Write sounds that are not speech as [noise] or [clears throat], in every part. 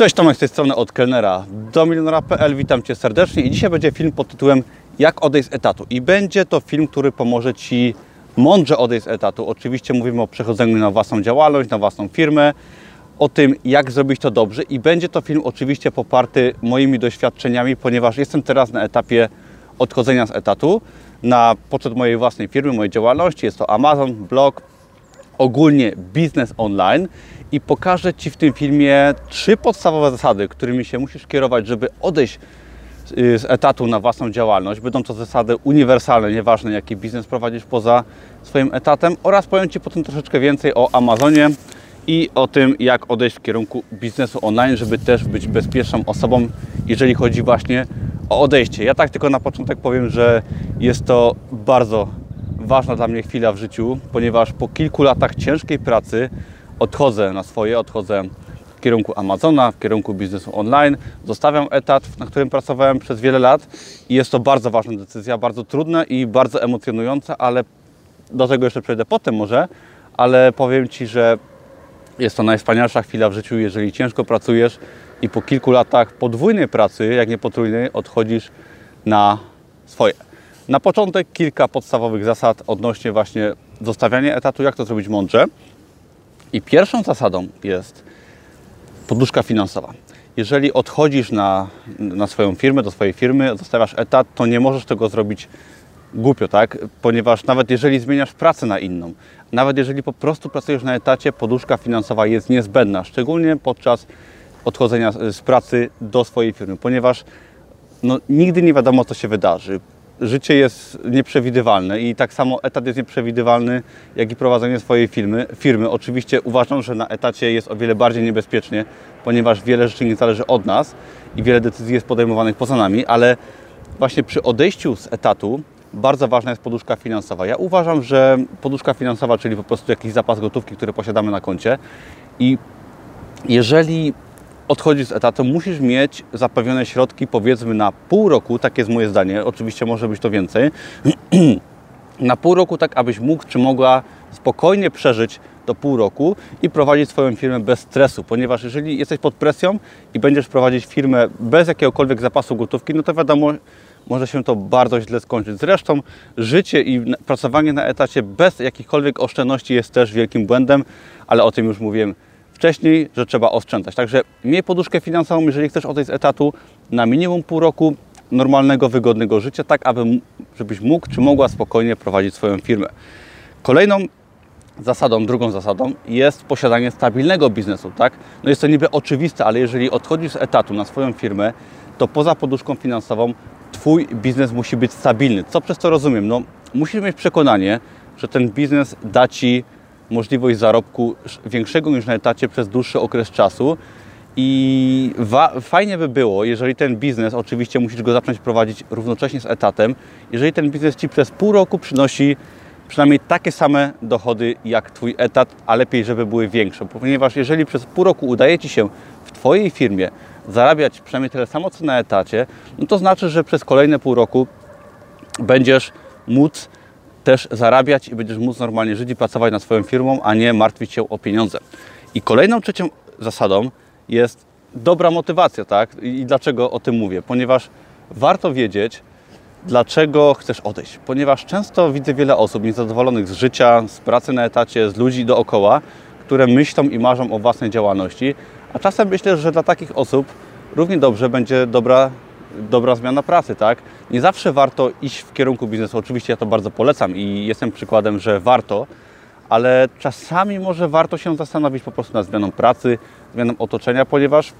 Cześć, Tomek z tej strony od kelnera do milionera.pl. Witam Cię serdecznie i dzisiaj będzie film pod tytułem Jak odejść z etatu. I będzie to film, który pomoże Ci mądrze odejść z etatu. Oczywiście mówimy o przechodzeniu na własną działalność, na własną firmę, o tym, jak zrobić to dobrze. I będzie to film oczywiście poparty moimi doświadczeniami, ponieważ jestem teraz na etapie odchodzenia z etatu na poczet mojej własnej firmy, mojej działalności. Jest to Amazon, blog, ogólnie biznes online i pokażę Ci w tym filmie trzy podstawowe zasady, którymi się musisz kierować, żeby odejść y, z etatu na własną działalność. Będą to zasady uniwersalne, nieważne jaki biznes prowadzisz poza swoim etatem oraz powiem Ci potem troszeczkę więcej o Amazonie i o tym, jak odejść w kierunku biznesu online, żeby też być bezpieczną osobą, jeżeli chodzi właśnie o odejście. Ja tak tylko na początek powiem, że jest to bardzo ważna dla mnie chwila w życiu, ponieważ po kilku latach ciężkiej pracy odchodzę na swoje, odchodzę w kierunku Amazona, w kierunku biznesu online. Zostawiam etat, na którym pracowałem przez wiele lat i jest to bardzo ważna decyzja, bardzo trudna i bardzo emocjonująca, ale do tego jeszcze przejdę potem może, ale powiem Ci, że jest to najwspanialsza chwila w życiu, jeżeli ciężko pracujesz i po kilku latach podwójnej pracy, jak nie potrójnej, odchodzisz na swoje. Na początek kilka podstawowych zasad odnośnie właśnie zostawiania etatu, jak to zrobić mądrze. I pierwszą zasadą jest poduszka finansowa. Jeżeli odchodzisz na, na swoją firmę, do swojej firmy, zostawiasz etat, to nie możesz tego zrobić głupio, tak? Ponieważ nawet jeżeli zmieniasz pracę na inną, nawet jeżeli po prostu pracujesz na etacie, poduszka finansowa jest niezbędna, szczególnie podczas odchodzenia z pracy do swojej firmy, ponieważ no, nigdy nie wiadomo, co się wydarzy życie jest nieprzewidywalne i tak samo etat jest nieprzewidywalny, jak i prowadzenie swojej firmy. firmy. Oczywiście uważam, że na etacie jest o wiele bardziej niebezpiecznie, ponieważ wiele rzeczy nie zależy od nas i wiele decyzji jest podejmowanych poza nami, ale właśnie przy odejściu z etatu bardzo ważna jest poduszka finansowa. Ja uważam, że poduszka finansowa, czyli po prostu jakiś zapas gotówki, który posiadamy na koncie i jeżeli odchodzisz z etatu, musisz mieć zapewnione środki powiedzmy na pół roku, takie jest moje zdanie, oczywiście może być to więcej, [clears throat] na pół roku tak, abyś mógł czy mogła spokojnie przeżyć do pół roku i prowadzić swoją firmę bez stresu, ponieważ jeżeli jesteś pod presją i będziesz prowadzić firmę bez jakiegokolwiek zapasu gotówki, no to wiadomo, może się to bardzo źle skończyć. Zresztą życie i pracowanie na etacie bez jakichkolwiek oszczędności jest też wielkim błędem, ale o tym już mówiłem wcześniej, że trzeba oszczędzać. Także miej poduszkę finansową, jeżeli chcesz odejść z etatu na minimum pół roku normalnego, wygodnego życia, tak aby, żebyś mógł czy mogła spokojnie prowadzić swoją firmę. Kolejną zasadą, drugą zasadą jest posiadanie stabilnego biznesu, tak? No jest to niby oczywiste, ale jeżeli odchodzisz z etatu na swoją firmę, to poza poduszką finansową Twój biznes musi być stabilny. Co przez to rozumiem? No, musisz mieć przekonanie, że ten biznes da Ci możliwość zarobku większego niż na etacie przez dłuższy okres czasu. I fajnie by było, jeżeli ten biznes, oczywiście musisz go zacząć prowadzić równocześnie z etatem, jeżeli ten biznes Ci przez pół roku przynosi przynajmniej takie same dochody jak Twój etat, a lepiej, żeby były większe. Ponieważ jeżeli przez pół roku udaje Ci się w Twojej firmie zarabiać przynajmniej tyle samo co na etacie, no to znaczy, że przez kolejne pół roku będziesz móc też zarabiać i będziesz móc normalnie żyć i pracować nad swoją firmą, a nie martwić się o pieniądze. I kolejną trzecią zasadą jest dobra motywacja, tak? I dlaczego o tym mówię? Ponieważ warto wiedzieć, dlaczego chcesz odejść. Ponieważ często widzę wiele osób niezadowolonych z życia, z pracy na etacie, z ludzi dookoła, które myślą i marzą o własnej działalności, a czasem myślę, że dla takich osób równie dobrze będzie dobra dobra zmiana pracy, tak? Nie zawsze warto iść w kierunku biznesu. Oczywiście ja to bardzo polecam i jestem przykładem, że warto, ale czasami może warto się zastanowić po prostu nad zmianą pracy, zmianą otoczenia, ponieważ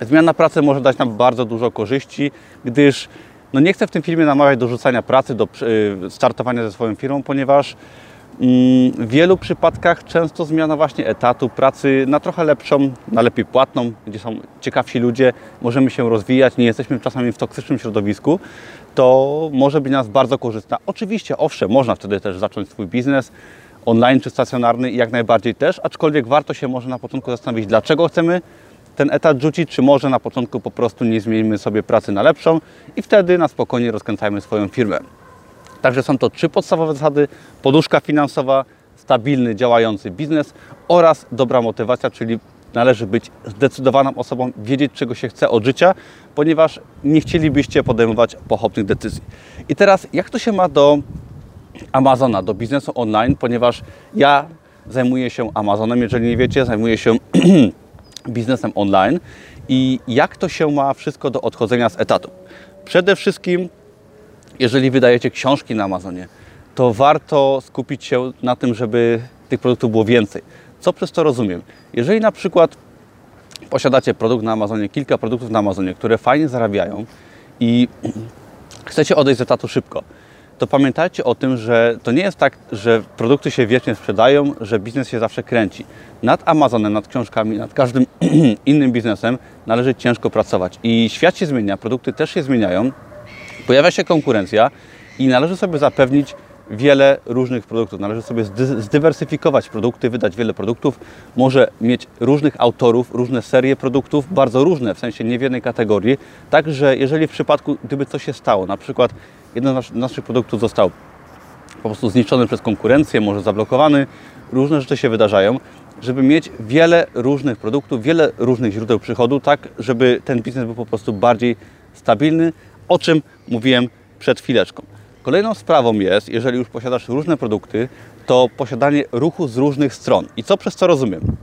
zmiana pracy może dać nam bardzo dużo korzyści, gdyż no nie chcę w tym filmie namawiać do rzucania pracy, do y, startowania ze swoją firmą, ponieważ w wielu przypadkach często zmiana właśnie etatu, pracy na trochę lepszą, na lepiej płatną, gdzie są ciekawsi ludzie, możemy się rozwijać, nie jesteśmy czasami w toksycznym środowisku, to może być nas bardzo korzystna. Oczywiście, owszem, można wtedy też zacząć swój biznes online czy stacjonarny, jak najbardziej też, aczkolwiek warto się może na początku zastanowić, dlaczego chcemy ten etat rzucić, czy może na początku po prostu nie zmienimy sobie pracy na lepszą i wtedy na spokojnie rozkręcajmy swoją firmę. Także są to trzy podstawowe zasady: poduszka finansowa, stabilny, działający biznes oraz dobra motywacja, czyli należy być zdecydowaną osobą, wiedzieć czego się chce od życia, ponieważ nie chcielibyście podejmować pochopnych decyzji. I teraz jak to się ma do Amazona, do biznesu online, ponieważ ja zajmuję się Amazonem, jeżeli nie wiecie, zajmuję się [clears throat] biznesem online i jak to się ma wszystko do odchodzenia z etatu. Przede wszystkim, jeżeli wydajecie książki na Amazonie, to warto skupić się na tym, żeby tych produktów było więcej. Co przez to rozumiem? Jeżeli na przykład posiadacie produkt na Amazonie, kilka produktów na Amazonie, które fajnie zarabiają i [clears throat] chcecie odejść z etatu szybko, to pamiętajcie o tym, że to nie jest tak, że produkty się wiecznie sprzedają, że biznes się zawsze kręci. Nad Amazonem, nad książkami, nad każdym [clears throat] innym biznesem należy ciężko pracować. I świat się zmienia, produkty też się zmieniają, pojawia się konkurencja i należy sobie zapewnić wiele różnych produktów. Należy sobie zdywersyfikować produkty, wydać wiele produktów. Może mieć różnych autorów, różne serie produktów, bardzo różne, w sensie nie w jednej kategorii. Także jeżeli w przypadku, gdyby coś się stało, na przykład jeden z naszych produktów został po prostu zniszczony przez konkurencję, może zablokowany, różne rzeczy się wydarzają, żeby mieć wiele różnych produktów, wiele różnych źródeł przychodu, tak żeby ten biznes był po prostu bardziej stabilny, o czym mówiłem przed chwileczką. Kolejną sprawą jest, jeżeli już posiadasz różne produkty, to posiadanie ruchu z różnych stron. I co przez to rozumiem?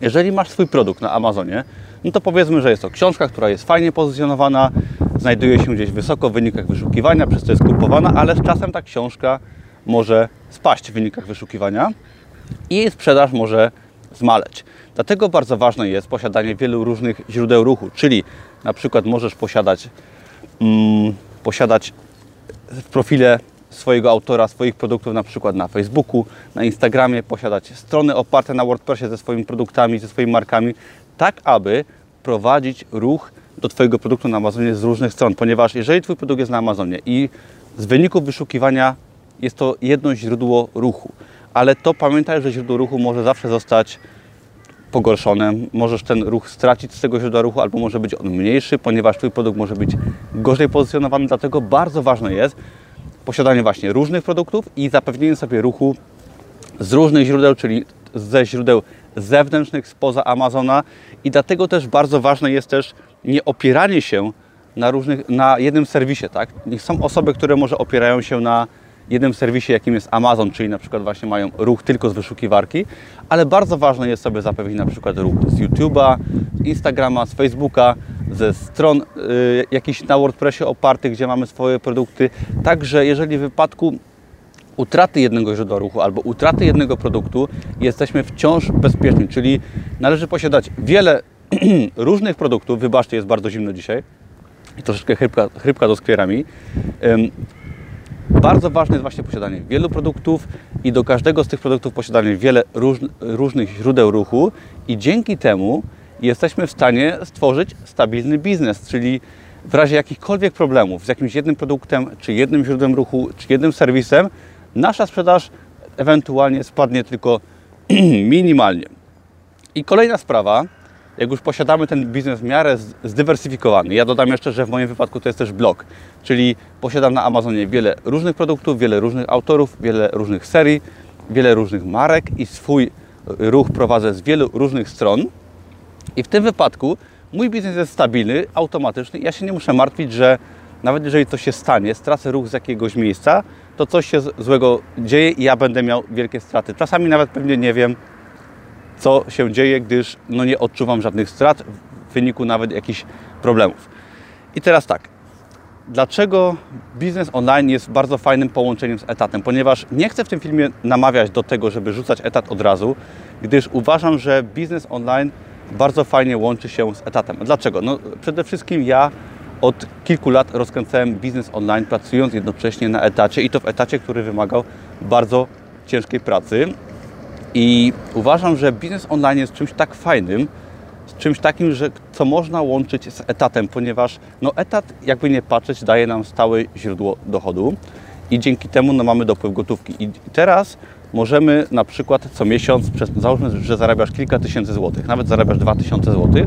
Jeżeli masz swój produkt na Amazonie, no to powiedzmy, że jest to książka, która jest fajnie pozycjonowana, znajduje się gdzieś wysoko w wynikach wyszukiwania, przez to jest kupowana, ale z czasem ta książka może spaść w wynikach wyszukiwania i jej sprzedaż może zmaleć. Dlatego bardzo ważne jest posiadanie wielu różnych źródeł ruchu, czyli na przykład możesz posiadać, mm, posiadać w profile swojego autora, swoich produktów na przykład na Facebooku, na Instagramie, posiadać strony oparte na WordPressie ze swoimi produktami, ze swoimi markami, tak aby prowadzić ruch do Twojego produktu na Amazonie z różnych stron, ponieważ jeżeli Twój produkt jest na Amazonie i z wyników wyszukiwania jest to jedno źródło ruchu, ale to pamiętaj, że źródło ruchu może zawsze zostać pogorszone. Możesz ten ruch stracić z tego źródła ruchu, albo może być on mniejszy, ponieważ Twój produkt może być gorzej pozycjonowany. Dlatego bardzo ważne jest posiadanie właśnie różnych produktów i zapewnienie sobie ruchu z różnych źródeł, czyli ze źródeł zewnętrznych, spoza Amazona. I dlatego też bardzo ważne jest też nie opieranie się na, różnych, na jednym serwisie. Tak? Są osoby, które może opierają się na jednym serwisie, jakim jest Amazon, czyli na przykład właśnie mają ruch tylko z wyszukiwarki, ale bardzo ważne jest sobie zapewnić na przykład ruch z YouTube'a, z Instagrama, z Facebooka, ze stron y, jakichś na WordPressie opartych, gdzie mamy swoje produkty. Także jeżeli w wypadku utraty jednego źródła ruchu albo utraty jednego produktu jesteśmy wciąż bezpieczni, czyli należy posiadać wiele [clears throat] różnych produktów. Wybaczcie, jest bardzo zimno dzisiaj i troszeczkę chrypka, chrypka do skwierami. Bardzo ważne jest właśnie posiadanie wielu produktów i do każdego z tych produktów posiadanie wiele róż, różnych źródeł ruchu i dzięki temu jesteśmy w stanie stworzyć stabilny biznes, czyli w razie jakichkolwiek problemów z jakimś jednym produktem, czy jednym źródłem ruchu, czy jednym serwisem, nasza sprzedaż ewentualnie spadnie tylko [clears throat] minimalnie. I kolejna sprawa, jak już posiadamy ten biznes w miarę zdywersyfikowany, ja dodam jeszcze, że w moim wypadku to jest też blog, czyli posiadam na Amazonie wiele różnych produktów, wiele różnych autorów, wiele różnych serii, wiele różnych marek i swój ruch prowadzę z wielu różnych stron. I w tym wypadku mój biznes jest stabilny, automatyczny. Ja się nie muszę martwić, że nawet jeżeli coś się stanie, stracę ruch z jakiegoś miejsca, to coś się złego dzieje i ja będę miał wielkie straty. Czasami nawet pewnie nie wiem, co się dzieje, gdyż no, nie odczuwam żadnych strat w wyniku nawet jakichś problemów. I teraz tak, dlaczego biznes online jest bardzo fajnym połączeniem z etatem? Ponieważ nie chcę w tym filmie namawiać do tego, żeby rzucać etat od razu, gdyż uważam, że biznes online bardzo fajnie łączy się z etatem. Dlaczego? No, przede wszystkim ja od kilku lat rozkręcałem biznes online, pracując jednocześnie na etacie i to w etacie, który wymagał bardzo ciężkiej pracy. I uważam, że biznes online jest czymś tak fajnym, czymś takim, że co można łączyć z etatem, ponieważ no, etat, jakby nie patrzeć, daje nam stałe źródło dochodu i dzięki temu no, mamy dopływ gotówki. I teraz możemy na przykład co miesiąc, przez, załóżmy, że zarabiasz kilka tysięcy złotych, nawet zarabiasz dwa tysiące złotych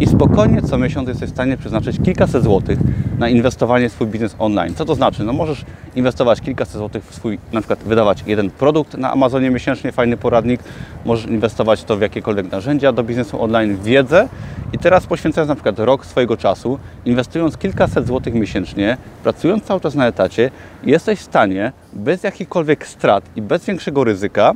i spokojnie co miesiąc jesteś w stanie przeznaczyć kilkaset złotych na inwestowanie w swój biznes online. Co to znaczy? No możesz inwestować kilkaset złotych w swój, na przykład wydawać jeden produkt na Amazonie miesięcznie, fajny poradnik, możesz inwestować to w jakiekolwiek narzędzia do biznesu online, wiedzę i teraz poświęcając na przykład rok swojego czasu, inwestując kilkaset złotych miesięcznie, pracując cały czas na etacie, jesteś w stanie bez jakichkolwiek strat i bez większego ryzyka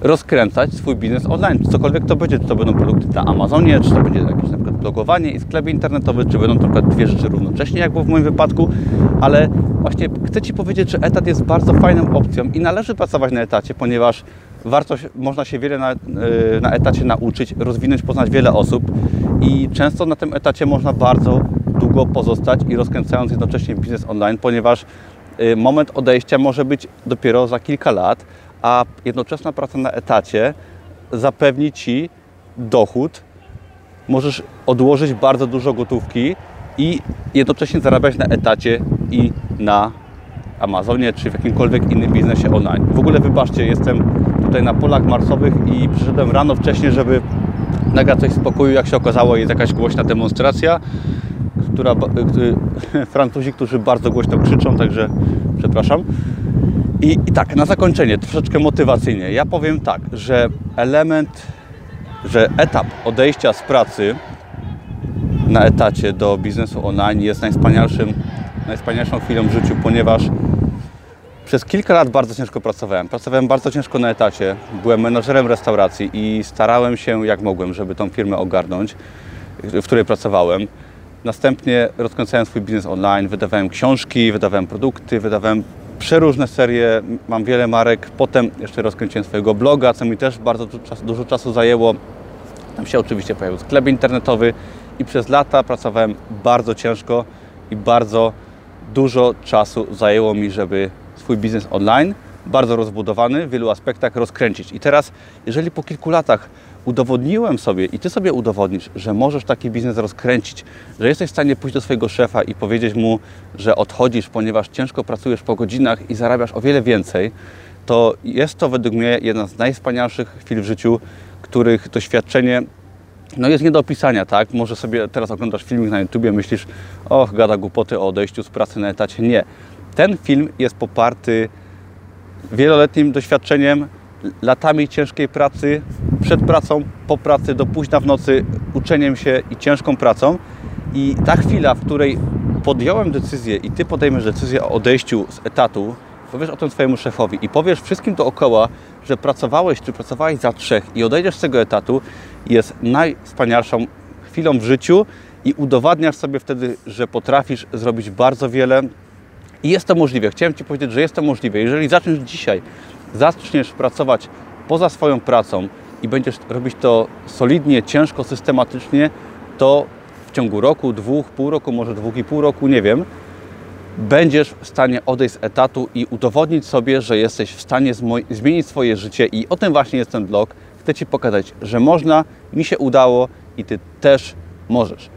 rozkręcać swój biznes online. Cokolwiek to będzie, czy to będą produkty na Amazonie, czy to będzie jakieś na przykład blogowanie i sklep internetowy, czy będą to na dwie rzeczy równocześnie, jak było w moim wypadku, ale właśnie chcę Ci powiedzieć, że etat jest bardzo fajną opcją i należy pracować na etacie, ponieważ warto, można się wiele na, yy, na etacie nauczyć, rozwinąć, poznać wiele osób i często na tym etacie można bardzo długo pozostać i rozkręcając jednocześnie biznes online, ponieważ moment odejścia może być dopiero za kilka lat, a jednoczesna praca na etacie zapewni Ci dochód. Możesz odłożyć bardzo dużo gotówki i jednocześnie zarabiać na etacie i na Amazonie czy w jakimkolwiek innym biznesie online. W ogóle wybaczcie, jestem tutaj na polach marsowych i przyszedłem rano wcześniej, żeby nagrać coś w spokoju. Jak się okazało, jest jakaś głośna demonstracja, która, [laughs] Francuzi, którzy bardzo głośno krzyczą, także przepraszam. I, I, tak, na zakończenie, troszeczkę motywacyjnie. Ja powiem tak, że element, że etap odejścia z pracy na etacie do biznesu online jest najwspanialszym, najwspanialszą chwilą w życiu, ponieważ przez kilka lat bardzo ciężko pracowałem. Pracowałem bardzo ciężko na etacie. Byłem menadżerem restauracji i starałem się jak mogłem, żeby tą firmę ogarnąć, w której pracowałem. Następnie rozkręcałem swój biznes online, wydawałem książki, wydawałem produkty, wydawałem przeróżne serie, mam wiele marek. Potem jeszcze rozkręciłem swojego bloga, co mi też bardzo dużo czasu zajęło. Tam się oczywiście pojawił sklep internetowy i przez lata pracowałem bardzo ciężko i bardzo dużo czasu zajęło mi, żeby swój biznes online, bardzo rozbudowany w wielu aspektach, rozkręcić. I teraz, jeżeli po kilku latach udowodniłem sobie i Ty sobie udowodnisz, że możesz taki biznes rozkręcić, że jesteś w stanie pójść do swojego szefa i powiedzieć mu, że odchodzisz, ponieważ ciężko pracujesz po godzinach i zarabiasz o wiele więcej, to jest to według mnie jedna z najwspanialszych chwil w życiu, których doświadczenie no jest nie do opisania, tak? Może sobie teraz oglądasz filmik na YouTubie, myślisz, och, gada głupoty o odejściu z pracy na etacie. Nie. Ten film jest poparty wieloletnim doświadczeniem, latami ciężkiej pracy, przed pracą, po pracy, do późna w nocy, uczeniem się i ciężką pracą. I ta chwila, w której podjąłem decyzję i Ty podejmiesz decyzję o odejściu z etatu, powiesz o tym swojemu szefowi i powiesz wszystkim dookoła, że pracowałeś czy pracowałeś za trzech i odejdziesz z tego etatu, jest najwspanialszą chwilą w życiu i udowadniasz sobie wtedy, że potrafisz zrobić bardzo wiele i jest to możliwe. Chciałem Ci powiedzieć, że jest to możliwe. Jeżeli zaczniesz dzisiaj, zaczniesz pracować poza swoją pracą i będziesz robić to solidnie, ciężko, systematycznie, to w ciągu roku, dwóch, pół roku, może dwóch i pół roku, nie wiem, będziesz w stanie odejść z etatu i udowodnić sobie, że jesteś w stanie zmienić swoje życie i o tym właśnie jest ten blog. Chcę Ci pokazać, że można, mi się udało i Ty też możesz.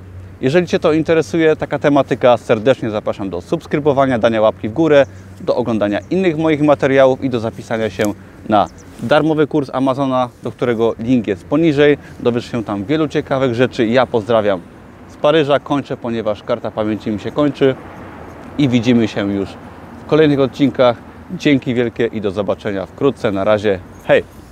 Jeżeli Cię to interesuje, taka tematyka, serdecznie zapraszam do subskrybowania, dania łapki w górę, do oglądania innych moich materiałów i do zapisania się na darmowy kurs Amazona, do którego link jest poniżej. Dowiesz się tam wielu ciekawych rzeczy. Ja pozdrawiam z Paryża, kończę, ponieważ karta pamięci mi się kończy i widzimy się już w kolejnych odcinkach. Dzięki wielkie i do zobaczenia wkrótce. Na razie, hej!